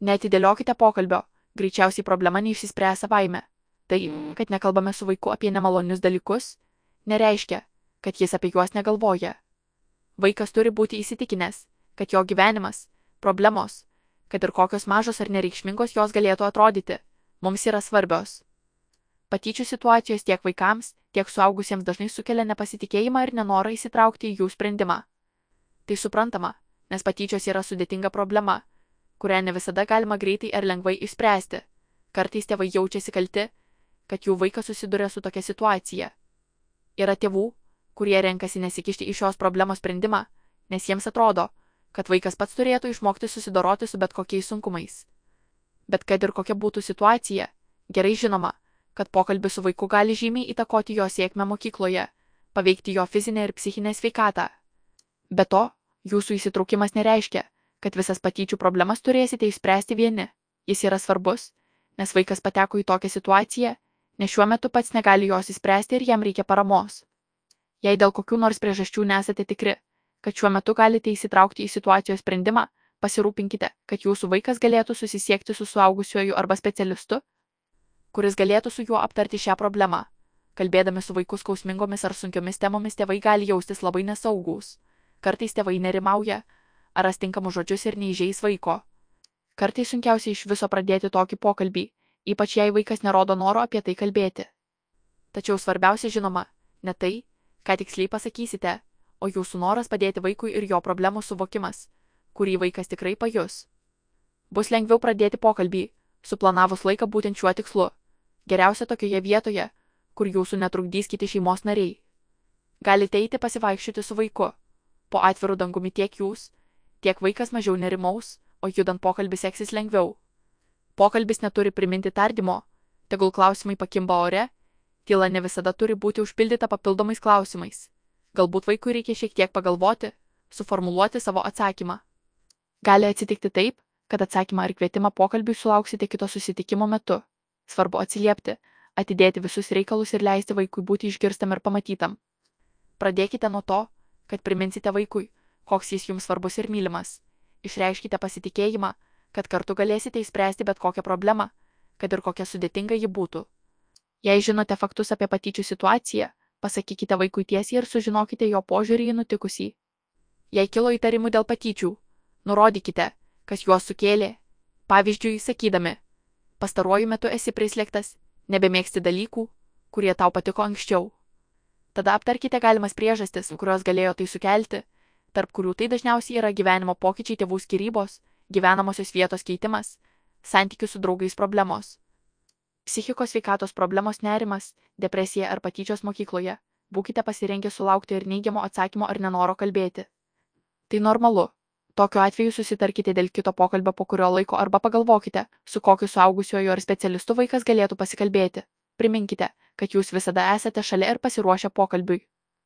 Netidėliokite pokalbio, greičiausiai problema neišsispręs savaime. Tai, kad nekalbame su vaiku apie nemalonius dalykus, nereiškia, kad jis apie juos negalvoja. Vaikas turi būti įsitikinęs, kad jo gyvenimas, problemos, kad ir kokios mažos ar nereikšmingos jos galėtų atrodyti, mums yra svarbios. Patyčių situacijos tiek vaikams, tiek suaugusiems dažnai sukelia nepasitikėjimą ir nenorą įsitraukti į jų sprendimą. Tai suprantama, nes patyčios yra sudėtinga problema, kurią ne visada galima greitai ar lengvai išspręsti. Kartais tėvai jaučiasi kalti, kad jų vaikas susiduria su tokia situacija. Yra tėvų, kurie renkasi nesikišti į šios problemos sprendimą, nes jiems atrodo, kad vaikas pats turėtų išmokti susidoroti su bet kokiais sunkumais. Bet kad ir kokia būtų situacija, gerai žinoma, kad pokalbis su vaiku gali žymiai įtakoti jo sėkmę mokykloje, paveikti jo fizinę ir psichinę sveikatą. Be to, jūsų įsitraukimas nereiškia, kad visas patyčių problemas turėsite išspręsti vieni. Jis yra svarbus, nes vaikas pateko į tokią situaciją, nes šiuo metu pats negali jos įspręsti ir jam reikia paramos. Jei dėl kokių nors priežasčių nesate tikri, kad šiuo metu galite įsitraukti į situacijos sprendimą, pasirūpinkite, kad jūsų vaikas galėtų susisiekti su suaugusiuoju arba specialistu, kuris galėtų su juo aptarti šią problemą. Kalbėdami su vaiku skausmingomis ar sunkiomis temomis tėvai gali jaustis labai nesaugus. Kartais tėvai nerimauja, ar ras tinkamus žodžius ir neįžeis vaiko. Kartais sunkiausia iš viso pradėti tokį pokalbį, ypač jei vaikas nerodo noro apie tai kalbėti. Tačiau svarbiausia žinoma, ne tai, ką tiksliai pasakysite, o jūsų noras padėti vaikui ir jo problemų suvokimas, kurį vaikas tikrai pajus. Bus lengviau pradėti pokalbį, suplanavus laiką būtent šiuo tikslu. Geriausia tokioje vietoje, kur jūsų netrukdys kiti šeimos nariai. Galite eiti pasivaikščioti su vaiku. Po atvirų dangumi tiek jūs, tiek vaikas mažiau nerimaus, o judant pokalbis seksis lengviau. Pokalbis neturi priminti tardymo, tegul klausimai pakimba ore, tyla ne visada turi būti užpildyta papildomais klausimais. Galbūt vaikui reikia šiek tiek pagalvoti, suformuluoti savo atsakymą. Gali atsitikti taip, kad atsakymą ar kvietimą pokalbiui sulauksite kito susitikimo metu. Svarbu atsiliepti, atidėti visus reikalus ir leisti vaikui būti išgirstam ir pamatytam. Pradėkite nuo to, kad priminsite vaikui, koks jis jums svarbus ir mylimas. Išreiškite pasitikėjimą, kad kartu galėsite įspręsti bet kokią problemą, kad ir kokia sudėtinga ji būtų. Jei žinote faktus apie patyčių situaciją, Pasakykite vaikui tiesiai ir sužinokite jo požiūrį į nutikusį. Jei kilo įtarimų dėl patyčių, nurodykite, kas juos sukėlė. Pavyzdžiui, sakydami, pastaruoju metu esi prislėgtas, nebemėgsti dalykų, kurie tau patiko anksčiau. Tada aptarkite galimas priežastis, kurios galėjo tai sukelti, tarp kurių tai dažniausiai yra gyvenimo pokyčiai tėvų skirybos, gyvenamosios vietos keitimas, santykių su draugais problemos psichikos sveikatos problemos nerimas, depresija ar patyčios mokykloje, būkite pasirengę sulaukti ir neigiamo atsakymo ar nenoro kalbėti. Tai normalu. Tokiu atveju susitarkite dėl kito pokalbio po kurio laiko arba pagalvokite, su kokiu suaugusioju ar specialistu vaikas galėtų pasikalbėti. Priminkite, kad jūs visada esate šalia ir pasiruošę pokalbiui.